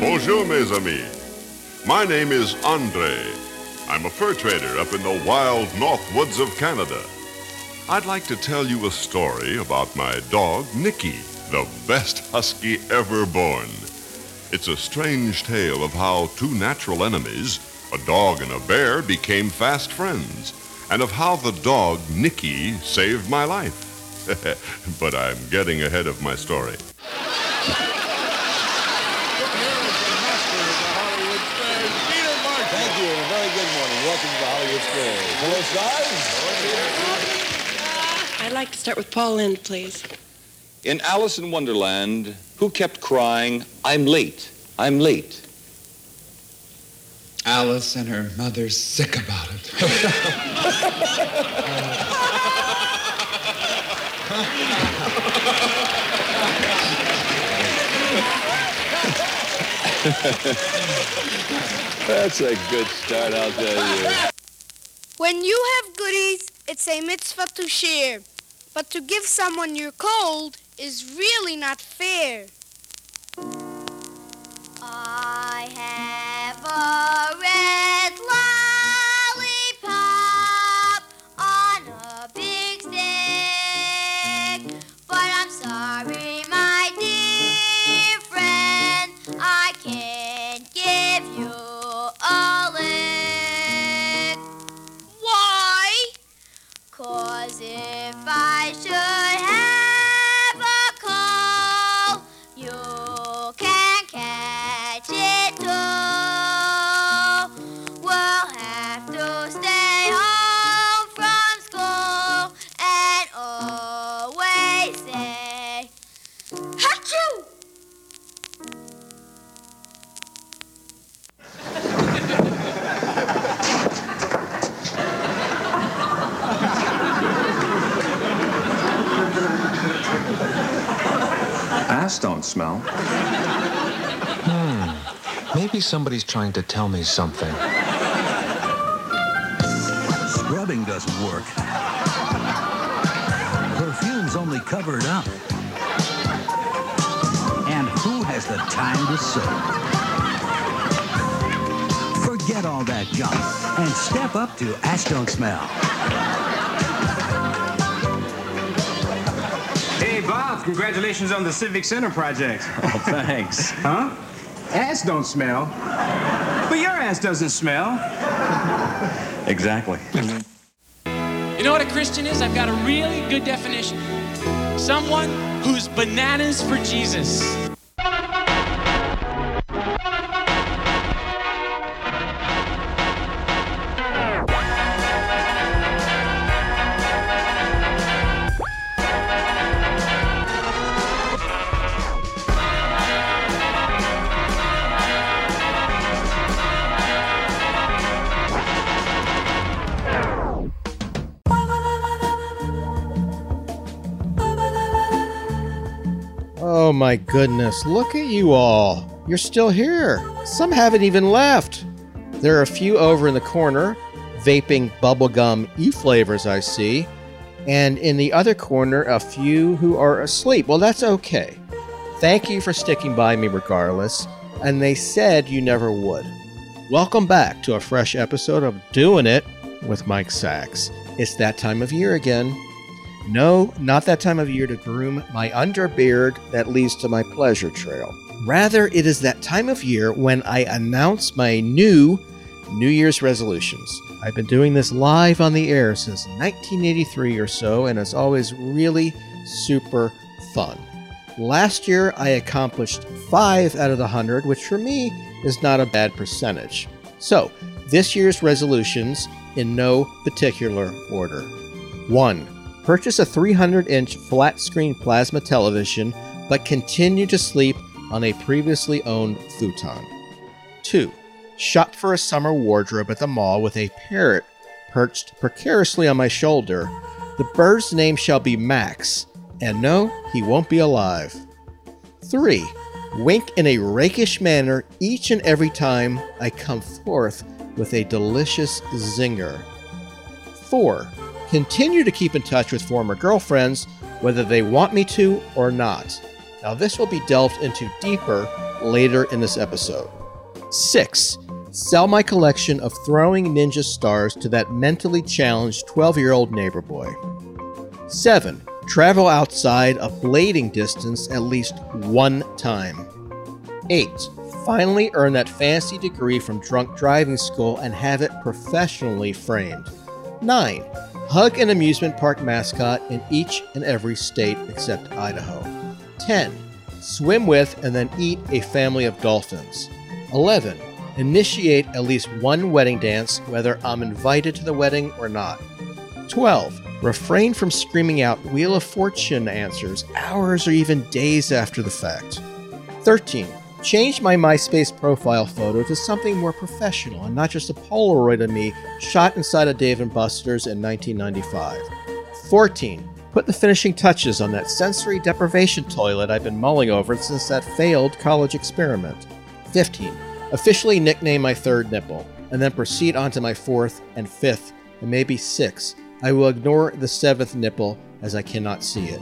Bonjour, mes amis. My name is Andre. I'm a fur trader up in the wild north woods of Canada. I'd like to tell you a story about my dog, Nicky, the best husky ever born. It's a strange tale of how two natural enemies, a dog and a bear, became fast friends, and of how the dog, Nicky, saved my life. but I'm getting ahead of my story. Thank you, and a very good morning. Welcome to the Hollywood Square. Hello, I'd like to start with Paul Lynde, please. In Alice in Wonderland, who kept crying, I'm late, I'm late? Alice and her mother's sick about it. That's a good start, I'll tell you. When you have goodies, it's a mitzvah to share. But to give someone your cold is really not fair. Smell. Hmm. Maybe somebody's trying to tell me something. Scrubbing doesn't work. Perfume's only covered up. And who has the time to soak? Forget all that junk and step up to Ass Don't Smell. Hey, Bob, congratulations on the Civic Center project. Oh, thanks. Huh? Ass don't smell. But your ass doesn't smell. Exactly. You know what a Christian is? I've got a really good definition. Someone who's bananas for Jesus. My goodness, look at you all. You're still here. Some haven't even left. There are a few over in the corner, vaping bubblegum e flavors, I see. And in the other corner, a few who are asleep. Well, that's okay. Thank you for sticking by me regardless. And they said you never would. Welcome back to a fresh episode of Doing It with Mike Sacks. It's that time of year again. No, not that time of year to groom my underbeard that leads to my pleasure trail. Rather, it is that time of year when I announce my new New Year's resolutions. I've been doing this live on the air since 1983 or so, and it's always really super fun. Last year, I accomplished 5 out of the 100, which for me is not a bad percentage. So, this year's resolutions in no particular order. 1. Purchase a 300 inch flat screen plasma television, but continue to sleep on a previously owned futon. 2. Shop for a summer wardrobe at the mall with a parrot perched precariously on my shoulder. The bird's name shall be Max, and no, he won't be alive. 3. Wink in a rakish manner each and every time I come forth with a delicious zinger. 4. Continue to keep in touch with former girlfriends, whether they want me to or not. Now, this will be delved into deeper later in this episode. 6. Sell my collection of throwing ninja stars to that mentally challenged 12 year old neighbor boy. 7. Travel outside a blading distance at least one time. 8. Finally earn that fancy degree from drunk driving school and have it professionally framed. 9. Hug an amusement park mascot in each and every state except Idaho. 10. Swim with and then eat a family of dolphins. 11. Initiate at least one wedding dance, whether I'm invited to the wedding or not. 12. Refrain from screaming out Wheel of Fortune answers hours or even days after the fact. 13. Change my MySpace profile photo to something more professional and not just a Polaroid of me shot inside a Dave & Buster's in 1995. 14. Put the finishing touches on that sensory deprivation toilet I've been mulling over since that failed college experiment. 15. Officially nickname my third nipple, and then proceed on to my fourth and fifth, and maybe sixth. I will ignore the seventh nipple as I cannot see it.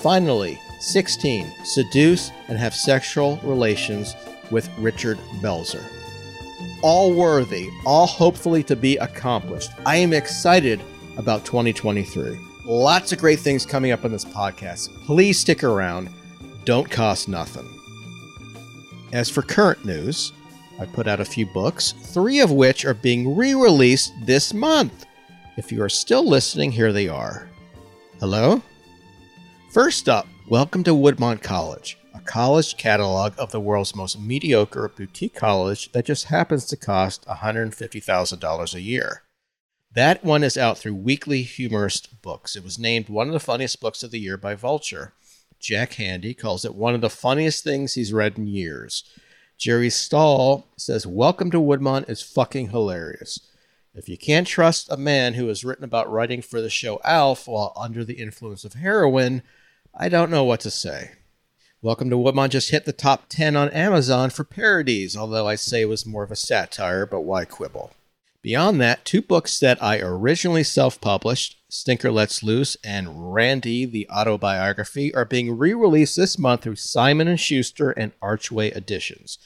Finally, 16. Seduce and have sexual relations with Richard Belzer. All worthy, all hopefully to be accomplished. I am excited about 2023. Lots of great things coming up on this podcast. Please stick around. Don't cost nothing. As for current news, I put out a few books, three of which are being re released this month. If you are still listening, here they are. Hello? First up, welcome to Woodmont College, a college catalog of the world's most mediocre boutique college that just happens to cost $150,000 a year. That one is out through Weekly Humorist Books. It was named one of the funniest books of the year by Vulture. Jack Handey calls it one of the funniest things he's read in years. Jerry Stahl says, Welcome to Woodmont is fucking hilarious. If you can't trust a man who has written about writing for the show Alf while under the influence of heroin, I don't know what to say. Welcome to Woodmont just hit the top 10 on Amazon for parodies, although I say it was more of a satire, but why quibble? Beyond that, two books that I originally self published, Stinker Lets Loose and Randy the Autobiography, are being re released this month through Simon & Schuster and Archway Editions.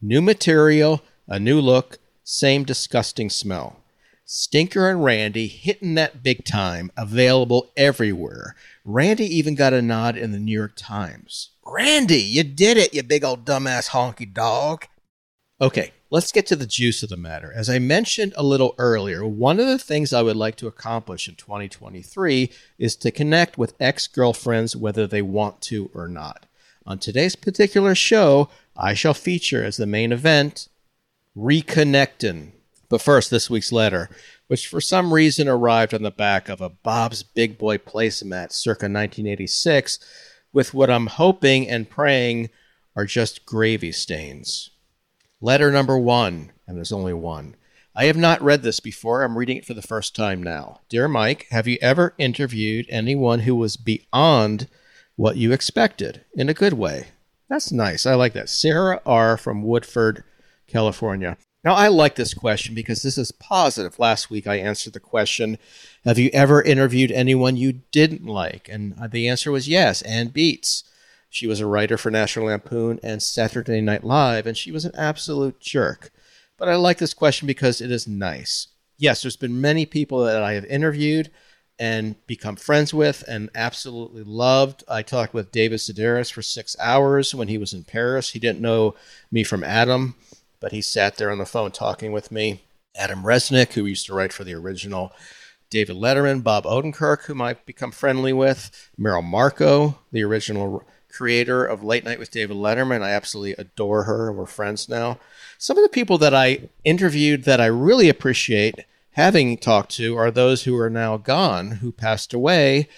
New material, a new look, same disgusting smell. Stinker and Randy hitting that big time, available everywhere. Randy even got a nod in the New York Times. Randy, you did it, you big old dumbass honky dog. Okay, let's get to the juice of the matter. As I mentioned a little earlier, one of the things I would like to accomplish in 2023 is to connect with ex girlfriends whether they want to or not. On today's particular show, I shall feature as the main event Reconnectin'. But first, this week's letter, which for some reason arrived on the back of a Bob's Big Boy placemat circa 1986, with what I'm hoping and praying are just gravy stains. Letter number one, and there's only one. I have not read this before. I'm reading it for the first time now. Dear Mike, have you ever interviewed anyone who was beyond what you expected in a good way? That's nice. I like that. Sarah R. from Woodford, California. Now, I like this question because this is positive. Last week I answered the question Have you ever interviewed anyone you didn't like? And uh, the answer was yes, Anne Beatts. She was a writer for National Lampoon and Saturday Night Live, and she was an absolute jerk. but I like this question because it is nice. Yes, there's been many people that I have interviewed and become friends with and absolutely loved. I talked with David Sedaris for six hours when he was in Paris. He didn't know me from Adam, but he sat there on the phone talking with me. Adam Resnick, who used to write for the original David Letterman, Bob Odenkirk, whom I've become friendly with, Merrill Markoe, the original creator of Late Night with David Letterman. I absolutely adore her. We're friends now. Some of the people that I interviewed that I really appreciate having talked to are those who are now gone, who passed away,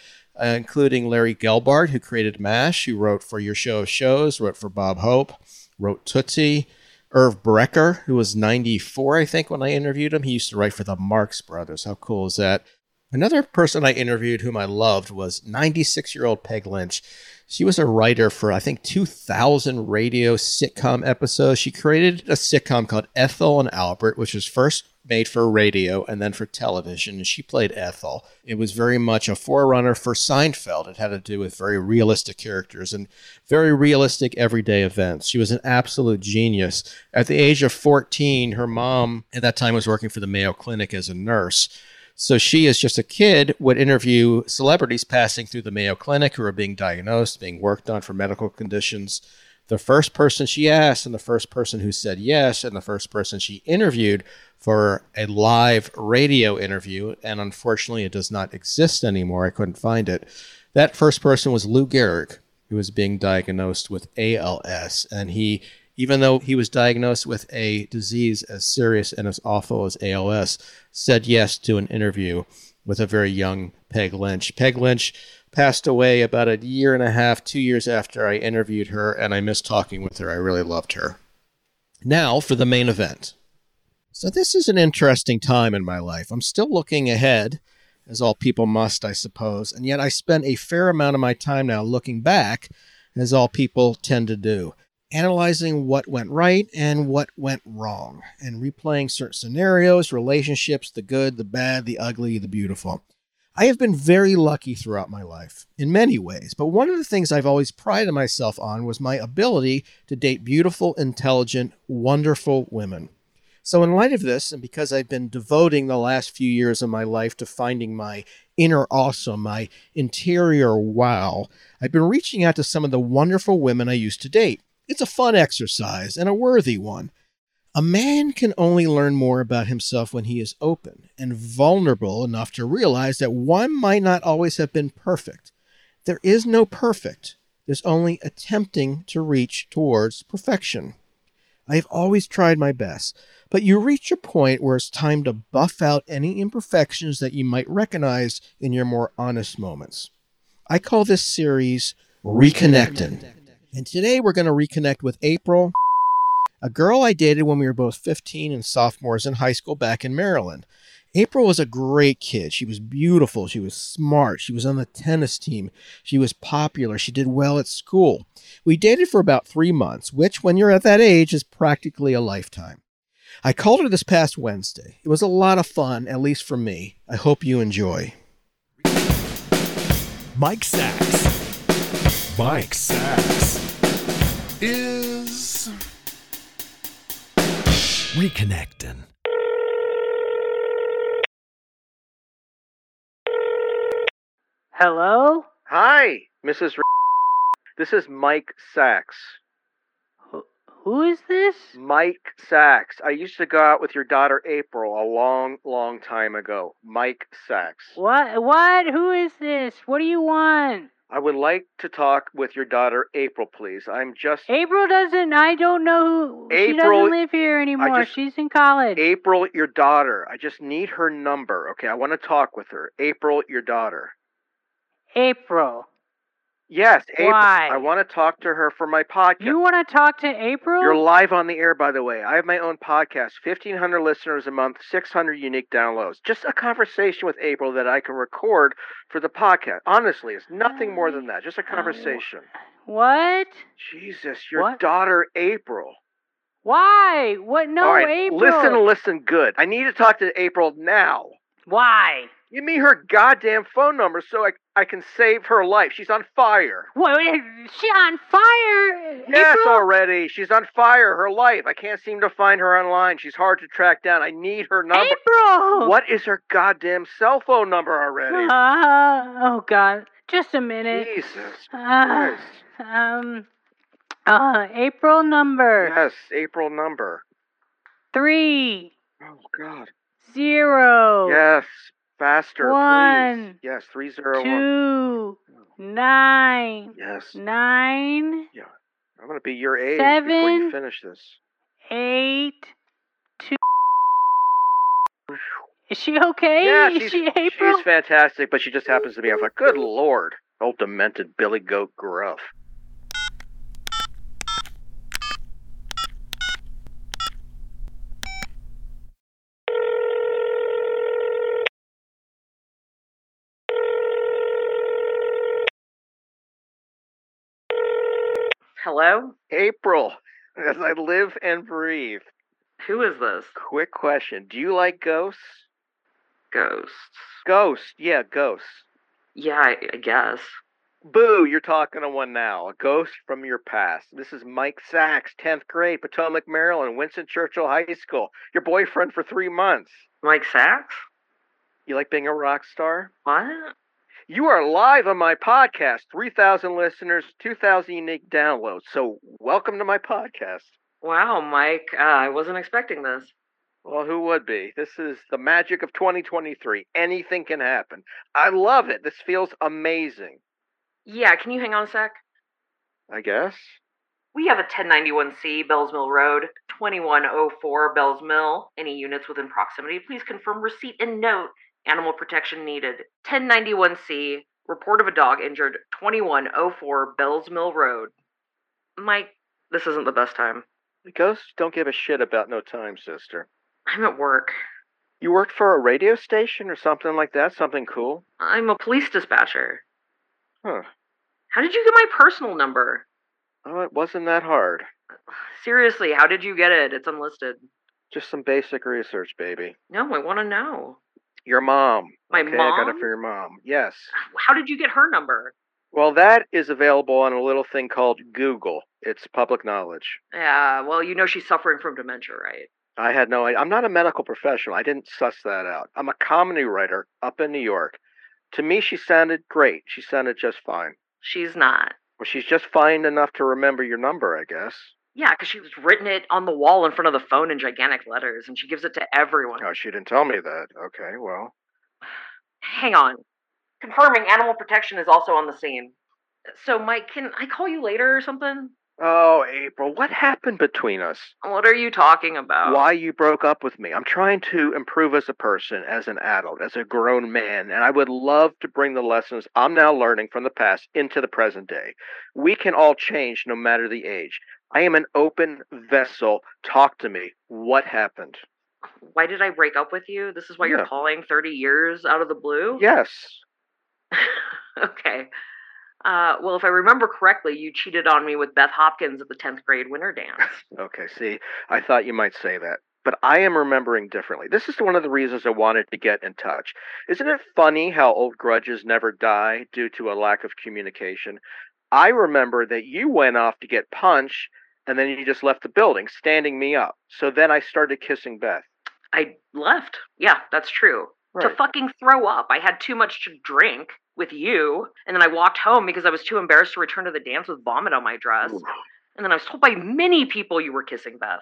uh, including Larry Gelbart, who created MASH, who wrote for Your Show of Shows, wrote for Bob Hope, wrote Tootsie. Irv Brecher, who was 94, I think, when I interviewed him. He used to write for the Marx Brothers. How cool is that? Another person I interviewed whom I loved was 96 year old Peg Lynch. She was a writer for, I think, 2,000 radio sitcom episodes. She created a sitcom called Ethel and Albert, which was first made for radio and then for television. And she played Ethel. It was very much a forerunner for Seinfeld. It had to do with very realistic characters and very realistic everyday events. She was an absolute genius. At the age of 14, her mom at that time was working for the Mayo Clinic as a nurse. So she, as just a kid, would interview celebrities passing through the Mayo Clinic who are being diagnosed, being worked on for medical conditions. The first person she asked, and the first person who said yes, and the first person she interviewed for a live radio interview, and unfortunately it does not exist anymore. I couldn't find it. That first person was Lou Gehrig, who was being diagnosed with ALS, and he even though he was diagnosed with a disease as serious and as awful as ALS, said yes to an interview with a very young Peg Lynch. Peg Lynch passed away about a year and a half, two years after I interviewed her, and I missed talking with her. I really loved her. Now for the main event. So, this is an interesting time in my life. I'm still looking ahead, as all people must, I suppose, and yet I spend a fair amount of my time now looking back, as all people tend to do analyzing what went right and what went wrong, and replaying certain scenarios, relationships, the good, the bad, the ugly, the beautiful. I have been very lucky throughout my life in many ways, but one of the things I've always prided myself on was my ability to date beautiful, intelligent, wonderful women. So, in light of this, and because I've been devoting the last few years of my life to finding my inner awesome, my interior wow, I've been reaching out to some of the wonderful women I used to date. It's a fun exercise and a worthy one. A man can only learn more about himself when he is open and vulnerable enough to realize that one might not always have been perfect. There is no perfect, there's only attempting to reach towards perfection. I have always tried my best, but you reach a point where it's time to buff out any imperfections that you might recognize in your more honest moments. I call this series Reconnecting. And today we're going to reconnect with April, a girl I dated when we were both 15 and sophomores in high school back in Maryland. April was a great kid. She was beautiful. She was smart. She was on the tennis team. She was popular. She did well at school. We dated for about three months, which, when you're at that age, is practically a lifetime. I called her this past Wednesday. It was a lot of fun, at least for me. I hope you enjoy. Mike Sacks. Mike Sacks is reconnecting. Hello? Hi, Mrs. This is Mike Sacks. Who is this? Mike Sacks. I used to go out with your daughter April a long, long time ago. Mike Sacks. What? What? Who is this? What do you want? I would like to talk with your daughter April, please. I'm just April doesn't. I don't know who. she April- doesn't live here anymore. just- She's in college. April, your daughter. I just need her number. Okay, I want to talk with her. April, your daughter. April. Yes, April. Why? I want to talk to her for my podcast. You want to talk to April? You're live on the air, by the way. I have my own podcast, 1,500 listeners a month, 600 unique downloads. Just a conversation with April that I can record for the podcast. Honestly, it's nothing more than that. Just a conversation. What? Jesus, your What? daughter, April. Why? What? No, All right, April. listen, listen good. I need to talk to April now. Why? Give me her goddamn phone number so I, I can save her life. She's on fire. What? She on fire? Yes, April? already. She's on fire. Her life. I can't seem to find her online. She's hard to track down. I need her number. April! What is her goddamn cell phone number already? Uh, oh God! Just a minute. Jesus Uh, um. Uh, April number Yes, April number. Three. Oh, God. zero Yes, faster, One, please. Yes, three zero one. two oh. nine Yes. nine Yeah. I'm gonna be your age before you finish this. eight two. Is she okay? Yeah, Is she's, she April? she's fantastic, but she just happens to be. I'm like, good lord, old demented Billy Goat Gruff. Hello? April, as I live and breathe. Who is this? Quick question: Do you like ghosts? Ghosts. Ghosts, yeah, ghosts. Yeah, I, I guess. Boo, you're talking to one now. A ghost from your past. This is Mike Sacks, 10th grade, Potomac, Maryland, Winston Churchill High School. Your boyfriend for three months. Mike Sacks? You like being a rock star? What? You are live on my podcast. 3,000 listeners, 2,000 unique downloads. So, welcome to my podcast. Wow, Mike, uh, I wasn't expecting this. Well, who would be? This is the magic of 2023. Anything can happen. I love it. This feels amazing. Yeah, can you hang on a sec? I guess. We have a 1091C, Bells Mill Road, 2104 Bells Mill. Any units within proximity, please confirm receipt and note. Animal protection needed. 1091C, report of a dog injured, 2104 Bells Mill Road. Mike, this isn't the best time. Ghosts don't give a shit about no time, sister. I'm at work. You worked for a radio station or something like that? Something cool? I'm a police dispatcher. Huh. How did you get my personal number? Oh, it wasn't that hard. Seriously, how did you get it? It's unlisted. Just some basic research, baby. No, I want to know. Your mom. My okay, I got it for your mom. Yes. How did you get her number? Well, that is available on a little thing called Google. It's public knowledge. Yeah, well, you know she's suffering from dementia, right? I had no idea. I'm not a medical professional. I didn't suss that out. I'm a comedy writer up in New York. To me, she sounded great. She sounded just fine. She's not. Well, she's just fine enough to remember your number, I guess. Yeah, because she was written it on the wall in front of the phone in gigantic letters, and she gives it to everyone. Oh, she didn't tell me that. Okay, well. Hang on. Confirming animal protection is also on the scene. So, Mike, can I call you later or something? Oh, April, what happened between us? What are you talking about? Why you broke up with me? I'm trying to improve as a person, as an adult, as a grown man, and I would love to bring the lessons I'm now learning from the past into the present day. We can all change no matter the age. I am an open vessel. Talk to me. What happened? Why did I break up with you? This is why Yeah. you're calling 30 years out of the blue? Yes. okay. Uh, well, if I remember correctly, you cheated on me with Beth Hopkins at the 10th grade winter dance. Okay, see, I thought you might say that. But I am remembering differently. This is one of the reasons I wanted to get in touch. Isn't it funny how old grudges never die due to a lack of communication? I remember that you went off to get punch and then you just left the building, standing me up. So then I started kissing Beth. I left. Yeah, that's true. To fucking throw up. I had too much to drink with you, and then I walked home because I was too embarrassed to return to the dance with vomit on my dress. And then I was told by many people you were kissing Beth.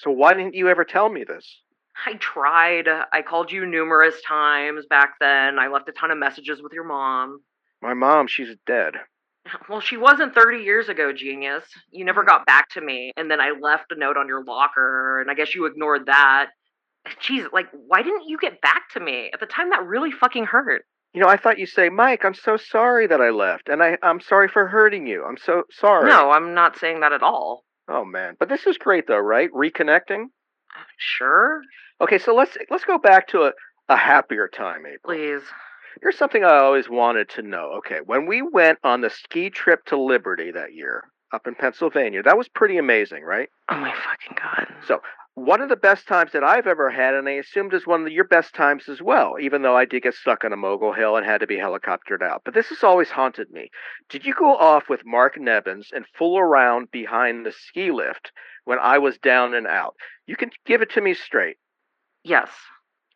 So why didn't you ever tell me this? I tried. I called you numerous times back then. I left a ton of messages with your mom. My mom, she's dead. Well, she wasn't 30 years ago, genius. You never mm-hmm. got back to me, and then I left a note on your locker, and I guess you ignored that. Jeez, like, why didn't you get back to me? At the time, that really fucking hurt. You know, I thought you'd say, Mike, I'm so sorry that I left, and I, I'm sorry for hurting you. I'm so sorry. No, I'm not saying that at all. Oh man, but this is great though, right? Reconnecting. Sure. Okay, so let's let's go back to a, a happier time, April. Please. Here's something I always wanted to know. Okay, when we went on the ski trip to Liberty that year up in Pennsylvania, that was pretty amazing, right? Oh my fucking god. So one of the best times that I've ever had, and I assumed is one of your best times as well, even though I did get stuck on a mogul hill and had to be helicoptered out. But this has always haunted me. Did you go off with Mark Nevins and fool around behind the ski lift when I was down and out? You can give it to me straight. Yes.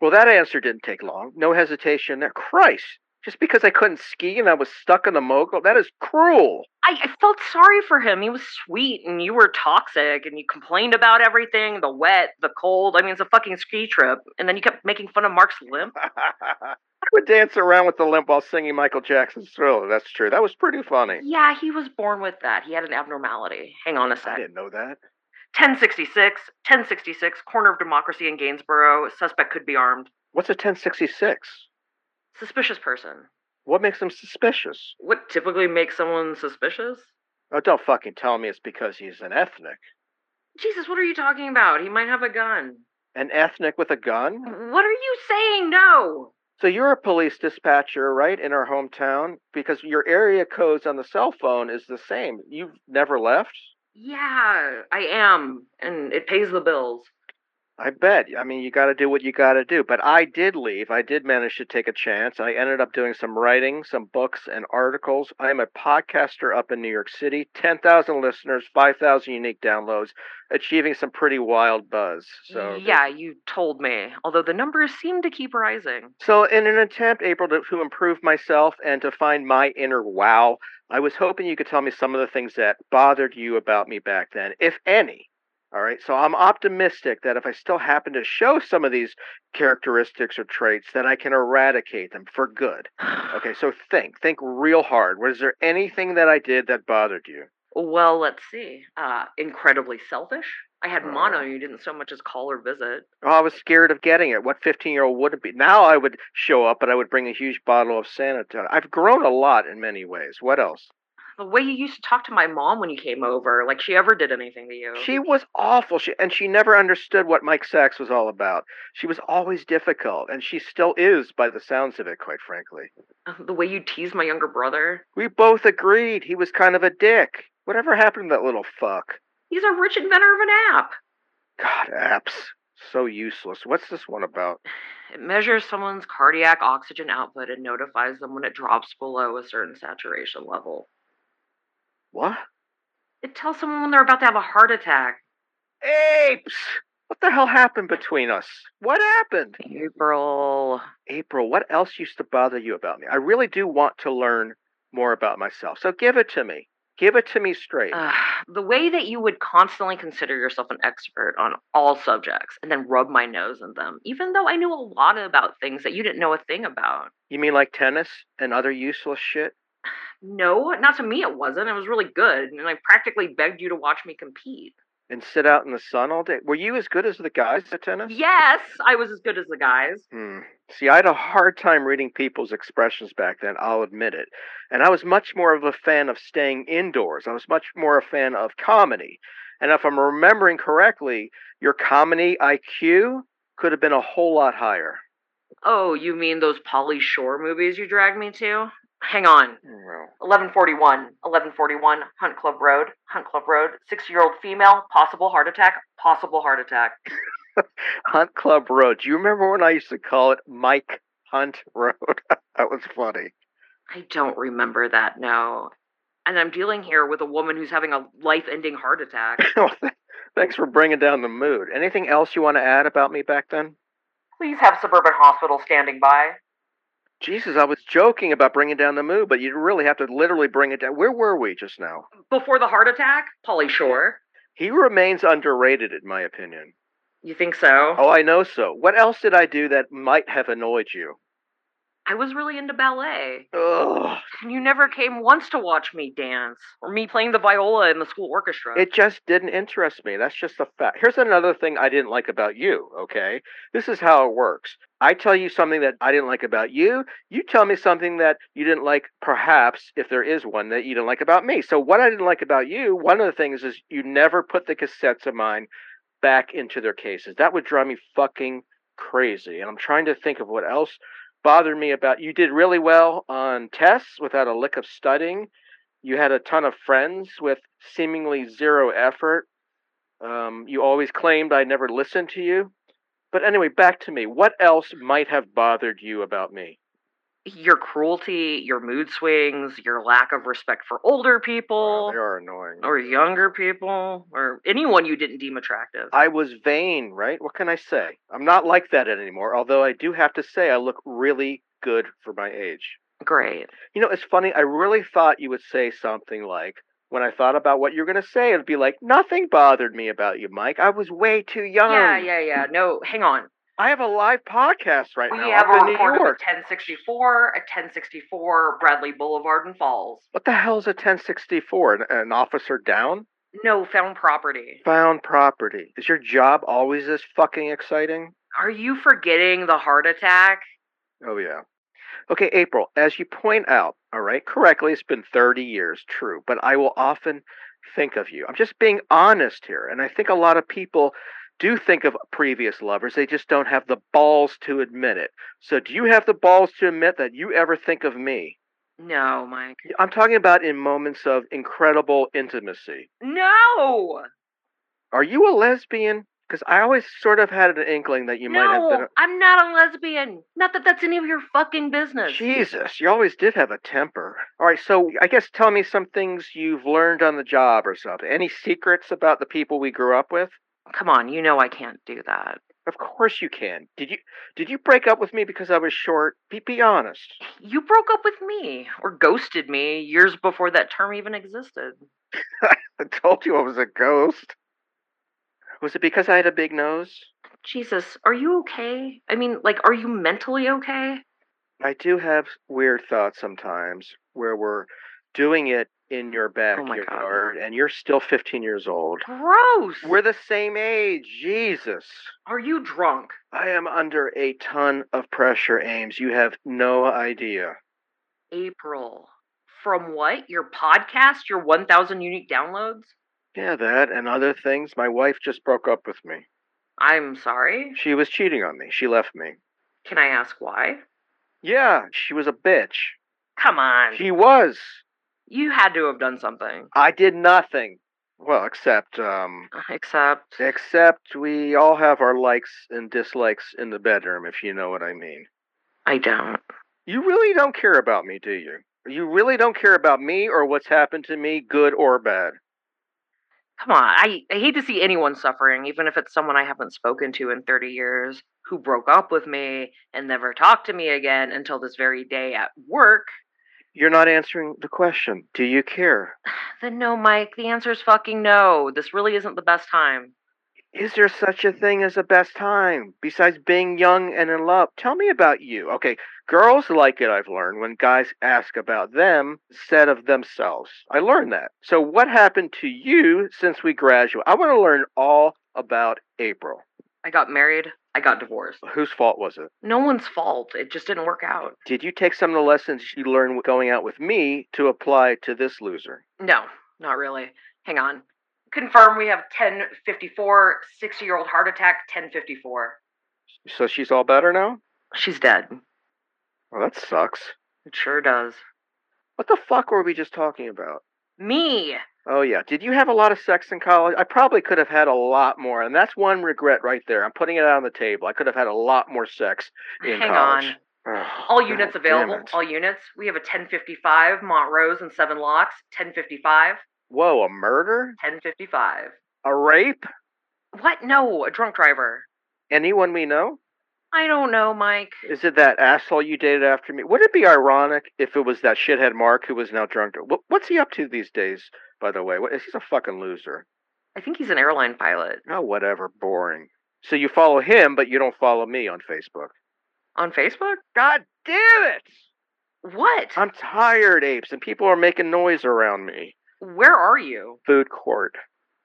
Well, that answer didn't take long. No hesitation there. Christ. Just because I couldn't ski and I was stuck in the mogul, that is cruel. I, I felt sorry for him. He was sweet and you were toxic and you complained about everything the wet, the cold. I mean, it's a fucking ski trip. And then you kept making fun of Mark's limp. I would dance around with the limp while singing Michael Jackson's Thriller. That's true. That was pretty funny. Yeah, he was born with that. He had an abnormality. Hang on a sec. I didn't know that. 1066, 1066, corner of democracy in Gainsborough. Suspect could be armed. What's a 1066? Suspicious person. What makes him suspicious? What typically makes someone suspicious? Oh, don't fucking tell me it's because he's an ethnic. Jesus, what are you talking about? He might have a gun. An ethnic with a gun? What are you saying? No. So you're a police dispatcher, right, in our hometown? Because your area codes on the cell phone is the same. You've never left? Yeah, I am. And it pays the bills. I bet. I mean, you got to do what you got to do. But I did leave. I did manage to take a chance. I ended up doing some writing, some books and articles. I am a podcaster up in New York City. 10,000 listeners, 5,000 unique downloads, achieving some pretty wild buzz. So Yeah, you told me. Although the numbers seem to keep rising. So, in an attempt, April, to, to improve myself and to find my inner wow, I was hoping you could tell me some of the things that bothered you about me back then, if any. All right, so I'm optimistic that if I still happen to show some of these characteristics or traits, that I can eradicate them for good. Okay, so think, think real hard. Was there anything that I did that bothered you? Well, let's see. Uh, incredibly selfish. I had mono. You didn't so much as call or visit. Oh, I was scared of getting it. What 15 year old wouldn't be? Now I would show up, but I would bring a huge bottle of Sanitone. I've grown a lot in many ways. What else? The way you used to talk to my mom when you came over, like she ever did anything to you. She was awful. She and she never understood what Mike Sacks was all about. She was always difficult, and she still is, by the sounds of it, quite frankly. Uh, The way you teased my younger brother. We both agreed he was kind of a dick. Whatever happened to that little fuck? He's a rich inventor of an app. God, apps. So useless. What's this one about? It measures someone's cardiac oxygen output and notifies them when it drops below a certain saturation level. What? It tells someone when they're about to have a heart attack. Apes! What the hell happened between us? What happened? April. April, what else used to bother you about me? I really do want to learn more about myself. So give it to me. Give it to me straight. Uh, the way that you would constantly consider yourself an expert on all subjects and then rub my nose in them, even though I knew a lot about things that you didn't know a thing about. You mean like tennis and other useless shit? No, not to me, it wasn't. It was really good, and I practically begged you to watch me compete. And sit out in the sun all day? Were you as good as the guys at tennis? Yes, I was as good as the guys. Hmm. See, I had a hard time reading people's expressions back then, I'll admit it. And I was much more of a fan of staying indoors. I was much more a fan of comedy. And if I'm remembering correctly, your comedy IQ could have been a whole lot higher. Oh, you mean those Pauly Shore movies you dragged me to? Hang on. Well, 1141, 1141, Hunt Club Road, Hunt Club Road, six year old female, possible heart attack, possible heart attack. Hunt Club Road. Do you remember when I used to call it Mike Hunt Road? that was funny. I don't remember that, no. And I'm dealing here with a woman who's having a life ending heart attack. Well, th- Thanks for bringing down the mood. Anything else you want to add about me back then? Please have Suburban Hospital standing by. Jesus, I was joking about bringing down the mood, but you really have to literally bring it down. Where were we just now? Before the heart attack, Pauly Shore. He remains underrated, in my opinion. You think so? Oh, I know so. What else did I do that might have annoyed you? I was really into ballet. Ugh. And you never came once to watch me dance, or me playing the viola in the school orchestra. It just didn't interest me. That's just a fact. Here's another thing I didn't like about you, okay? This is how it works. I tell you something that I didn't like about you. You tell me something that you didn't like, perhaps, if there is one that you didn't like about me. So, what I didn't like about you, one of the things is you never put the cassettes of mine back into their cases. That would drive me fucking crazy. And I'm trying to think of what else bothered me about you did really well on tests without a lick of studying. You had a ton of friends with seemingly zero effort. Um, you always claimed I never listened to you. But anyway, back to me. What else might have bothered you about me? Your cruelty, your mood swings, your lack of respect for older people. They are annoying. Or younger people, or anyone you didn't deem attractive. I was vain, right? What can I say? I'm not like that anymore, although I do have to say I look really good for my age. Great. You know, it's funny. I really thought you would say something like, when I thought about what you're going to say, it'd be like, nothing bothered me about you, Mike. I was way too young. Yeah, yeah, yeah. No, hang on. I have a live podcast right we now have up a in New of a York. 1064, a 1064 Bradley Boulevard in Falls. What the hell is a 1064? An, an officer down? No, found property. Found property. Is your job always this fucking exciting? Are you forgetting the heart attack? Oh, yeah. Okay, April, as you point out, all right, correctly, it's been 30 years, true, but I will often think of you. I'm just being honest here, and I think a lot of people do think of previous lovers. They just don't have the balls to admit it. So, do you have the balls to admit that you ever think of me? No, Mike. I'm talking about in moments of incredible intimacy. No! Are you a lesbian? Because I always sort of had an inkling that you might have been. No, I'm not a lesbian. Not that that's any of your fucking business. Jesus, you always did have a temper. All right, so I guess tell me some things you've learned on the job or something. Any secrets about the people we grew up with? Come on, you know I can't do that. Of course you can. Did you did you break up with me because I was short? Be be honest. You broke up with me, or ghosted me, years before that term even existed. I told you I was a ghost. Was it because I had a big nose? Jesus, are you okay? I mean, like, are you mentally okay? I do have weird thoughts sometimes where we're doing it in your oh backyard and you're still 15 years old. Gross! We're the same age. Jesus. Are you drunk? I am under a ton of pressure, Ames. You have no idea. April. From what? Your podcast? Your 1,000 unique downloads? Yeah, that and other things. My wife just broke up with me. I'm sorry. She was cheating on me. She left me. Can I ask why? Yeah, she was a bitch. Come on. She was. You had to have done something. I did nothing. Well, except, um. Except. Except we all have our likes and dislikes in the bedroom, if you know what I mean. I don't. You really don't care about me, do you? You really don't care about me or what's happened to me, good or bad. Come on, I, I hate to see anyone suffering, even if it's someone I haven't spoken to in 30 years, who broke up with me and never talked to me again until this very day at work. You're not answering the question. Do you care? Then no, Mike, the answer is fucking no. This really isn't the best time. Is there such a thing as a best time besides being young and in love? Tell me about you. Okay, girls like it, I've learned, when guys ask about them instead of themselves. I learned that. So, what happened to you since we graduated? I want to learn all about April. I got married, I got divorced. Whose fault was it? No one's fault. It just didn't work out. Did you take some of the lessons you learned going out with me to apply to this loser? No, not really. Hang on. Confirm we have 1054, six year old heart attack, 1054. So she's all better now? She's dead. Well, that sucks. It sure does. What the fuck were we just talking about? Me! Oh, yeah. Did you have a lot of sex in college? I probably could have had a lot more, and that's one regret right there. I'm putting it out on the table. I could have had a lot more sex in Hang college. on. Ugh, All units available. All units. We have a 1055 Montrose and seven locks. 1055. Whoa, a murder? 1055. A rape? What? No, a drunk driver. Anyone we know? I don't know, Mike. Is it that asshole you dated after me? Would it be ironic if it was that shithead Mark who was now drunk? What's he up to these days, by the way? What, he's a fucking loser. I think he's an airline pilot. Oh, whatever. Boring. So you follow him, but you don't follow me on Facebook. On Facebook? God damn it! What? I'm tired, apes, and people are making noise around me. Where are you? Food court.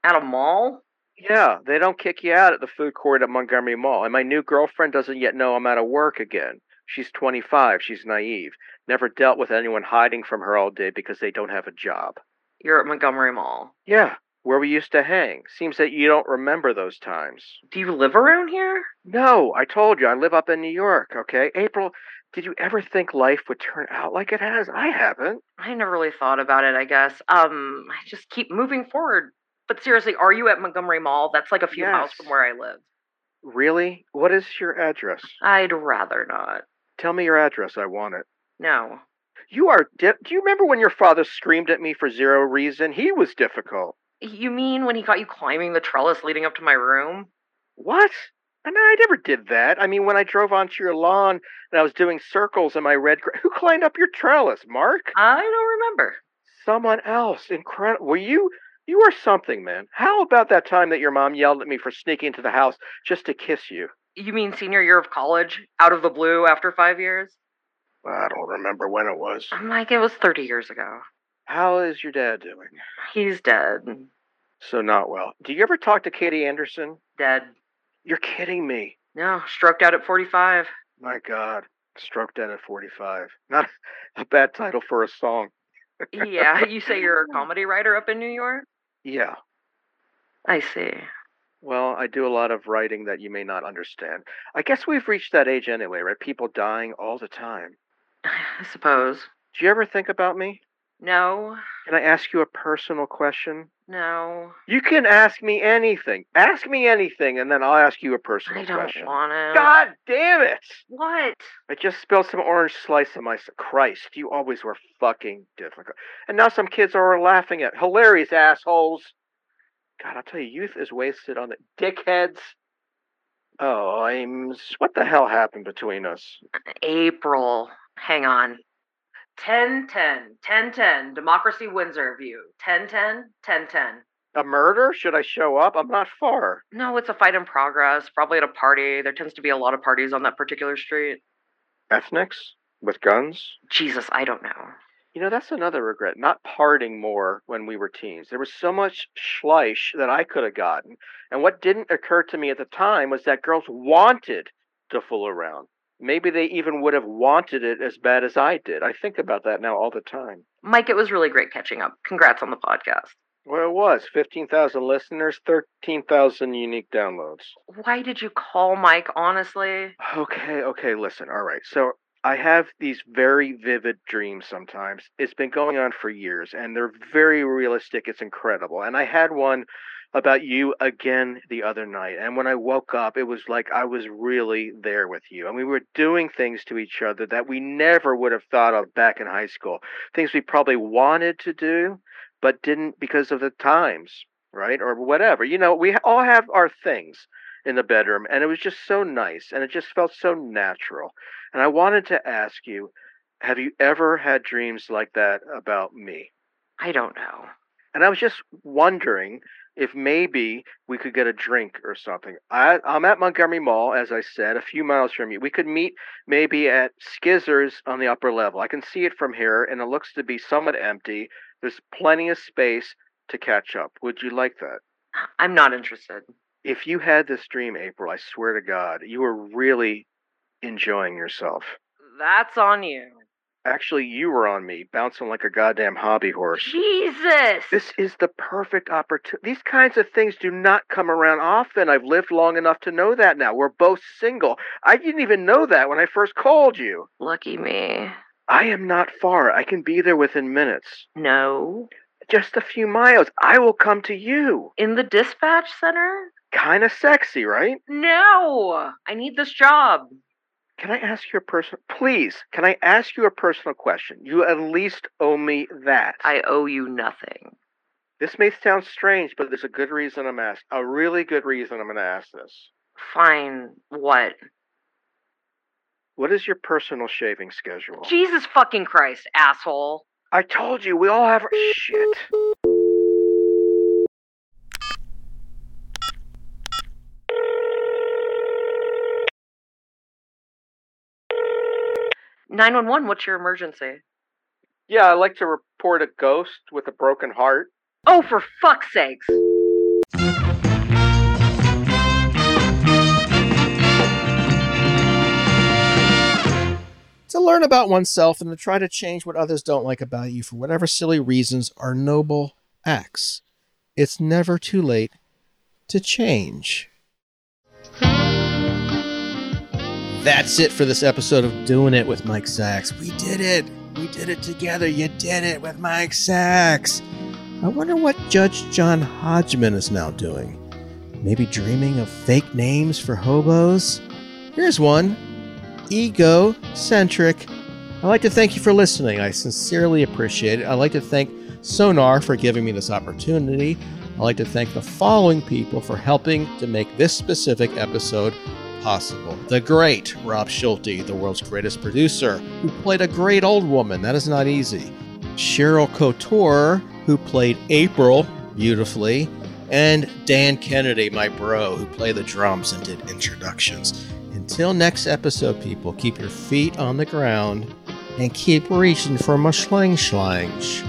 At a mall? Yeah, they don't kick you out at the food court at Montgomery Mall. And my new girlfriend doesn't yet know I'm out of work again. She's 25. She's naive. Never dealt with anyone hiding from her all day because they don't have a job. You're at Montgomery Mall. Yeah, where we used to hang. Seems that you don't remember those times. Do you live around here? No, I told you I live up in New York, okay? April, did you ever think life would turn out like it has? I haven't. I never really thought about it, I guess. Um, I just keep moving forward. But seriously, are you at Montgomery Mall? That's like a few miles from where I live. Really? What is your address? I'd rather not. Tell me your address. I want it. No. You are. Di- Do you remember when your father screamed at me for zero reason? He was difficult. You mean when he got you climbing the trellis leading up to my room? What? And I never did that. I mean, when I drove onto your lawn and I was doing circles in my red. Gra- Who climbed up your trellis, Mark? I don't remember. Someone else. Incredible. Were you? You are something, man. How about that time that your mom yelled at me for sneaking into the house just to kiss you? You mean senior year of college? Out of the blue after five years? I don't remember when it was. I'm like, it was 30 years ago. How is your dad doing? He's dead. So not well. Do you ever talk to Katie Anderson? Dead. You're kidding me. No, stroked out at 45. My God. Stroke dead at 45. Not a bad title for a song. yeah, you say you're a comedy writer up in New York? Yeah. I see. Well, I do a lot of writing that you may not understand. I guess we've reached that age anyway, right? People dying all the time. I suppose. Do you ever think about me? No, Can I ask you a personal question? no. You can ask me anything. Ask me anything, and then I'll ask you a personal I don't question. want to. God damn it! What? I just spilled some orange slice on my. Christ, you always were fucking difficult. And now some kids are laughing at hilarious assholes. God, I'll tell you, youth is wasted on the dickheads. Oh, I'm. What the hell happened between us? April. Hang on. 1010, 1010, Democracy Windsor view. 1010, 1010. A murder? Should I show up? I'm not far. No, it's a fight in progress, probably at a party. There tends to be a lot of parties on that particular street. Ethnics with guns? Jesus, I don't know. You know, that's another regret. Not parting more when we were teens. There was so much schleish that I could have gotten. And what didn't occur to me at the time was that girls wanted to fool around. Maybe they even would have wanted it as bad as I did. I think about that now all the time. Mike, it was really great catching up. Congrats on the podcast. Well, it was 15,000 listeners, 13,000 unique downloads. Why did you call Mike, honestly? Okay, okay, listen. All right. So I have these very vivid dreams sometimes. It's been going on for years and they're very realistic. It's incredible. And I had one about you again the other night. And when I woke up, it was like I was really there with you. And we were doing things to each other that we never would have thought of back in high school. Things we probably wanted to do, but didn't because of the times, right? Or whatever. You know, we all have our things in the bedroom and it was just so nice and it just felt so natural. And I wanted to ask you, have you ever had dreams like that about me? I don't know. And I was just wondering if maybe we could get a drink or something. I, I'm at Montgomery Mall, as I said, a few miles from you. We could meet maybe at Skizzers on the upper level. I can see it from here, and it looks to be somewhat empty. There's plenty of space to catch up. Would you like that? I'm not interested. If you had this dream, April, I swear to God, you were really enjoying yourself. That's on you. Actually, you were on me, bouncing like a goddamn hobby horse. Jesus! This is the perfect opportunity. These kinds of things do not come around often. I've lived long enough to know that now. We're both single. I didn't even know that when I first called you. Lucky me. I am not far. I can be there within minutes. No. Just a few miles. I will come to you. In the dispatch center? Kind of sexy, right? No! I need this job. Can I ask you a personal please, can I ask you a personal question? You at least owe me that. I owe you nothing. This may sound strange, but there's a good reason I'm asking. A really good reason I'm going to ask this. Fine. What? What is your personal shaving schedule? Jesus fucking Christ, asshole. I told you, we all have our shit. Nine one one. What's your emergency? Yeah, I like to report a ghost with a broken heart. Oh, for fuck's sakes! To learn about oneself and to try to change what others don't like about you for whatever silly reasons are noble acts. It's never too late to change. That's it for this episode of Doing It with Mike Sacks. We did it. We did it together. You did it with Mike Sacks. I wonder what Judge John Hodgman is now doing. Maybe dreaming of fake names for hobos? Here's one Egocentric. I'd like to thank you for listening. I sincerely appreciate it. I'd like to thank Sonar for giving me this opportunity. I'd like to thank the following people for helping to make this specific episode possible. The great Rob Schulte, the world's greatest producer, who played a great old woman. That is not easy. Cheryl Couture, who played April beautifully. And Dan Kennedy, my bro, who played the drums and did introductions. Until next episode, people, keep your feet on the ground and keep reaching for my schlang schlangs.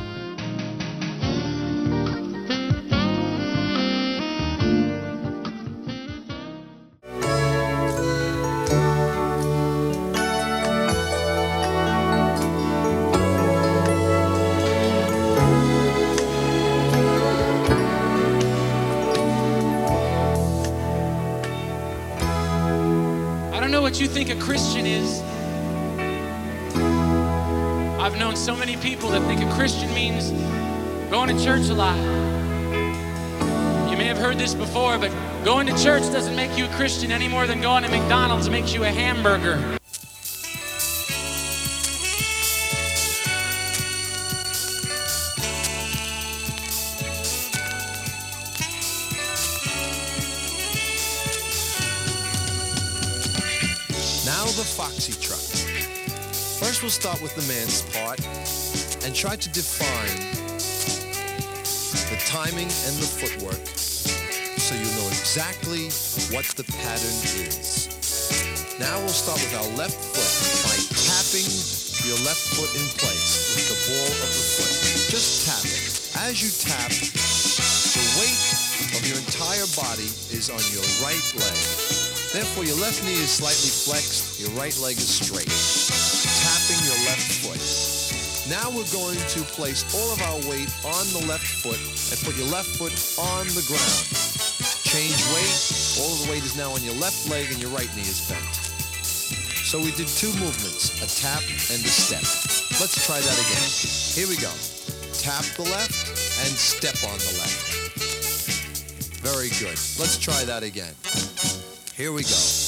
Heard this before, but going to church doesn't make you a Christian any more than going to McDonald's makes you a hamburger. Now the foxtrot. First, we'll start with the man's part and try to define the timing and the footwork so you know exactly what the pattern is. Now we'll start with our left foot by tapping your left foot in place with the ball of the foot. Just tap it. As you tap, the weight of your entire body is on your right leg. Therefore, your left knee is slightly flexed, your right leg is straight. Tapping your left foot. Now we're going to place all of our weight on the left foot and put your left foot on the ground. Change weight. All of the weight is now on your left leg and your right knee is bent. So we did two movements, a tap and a step. Let's try that again. Here we go. Tap the left and step on the left. Very good. Let's try that again. Here we go.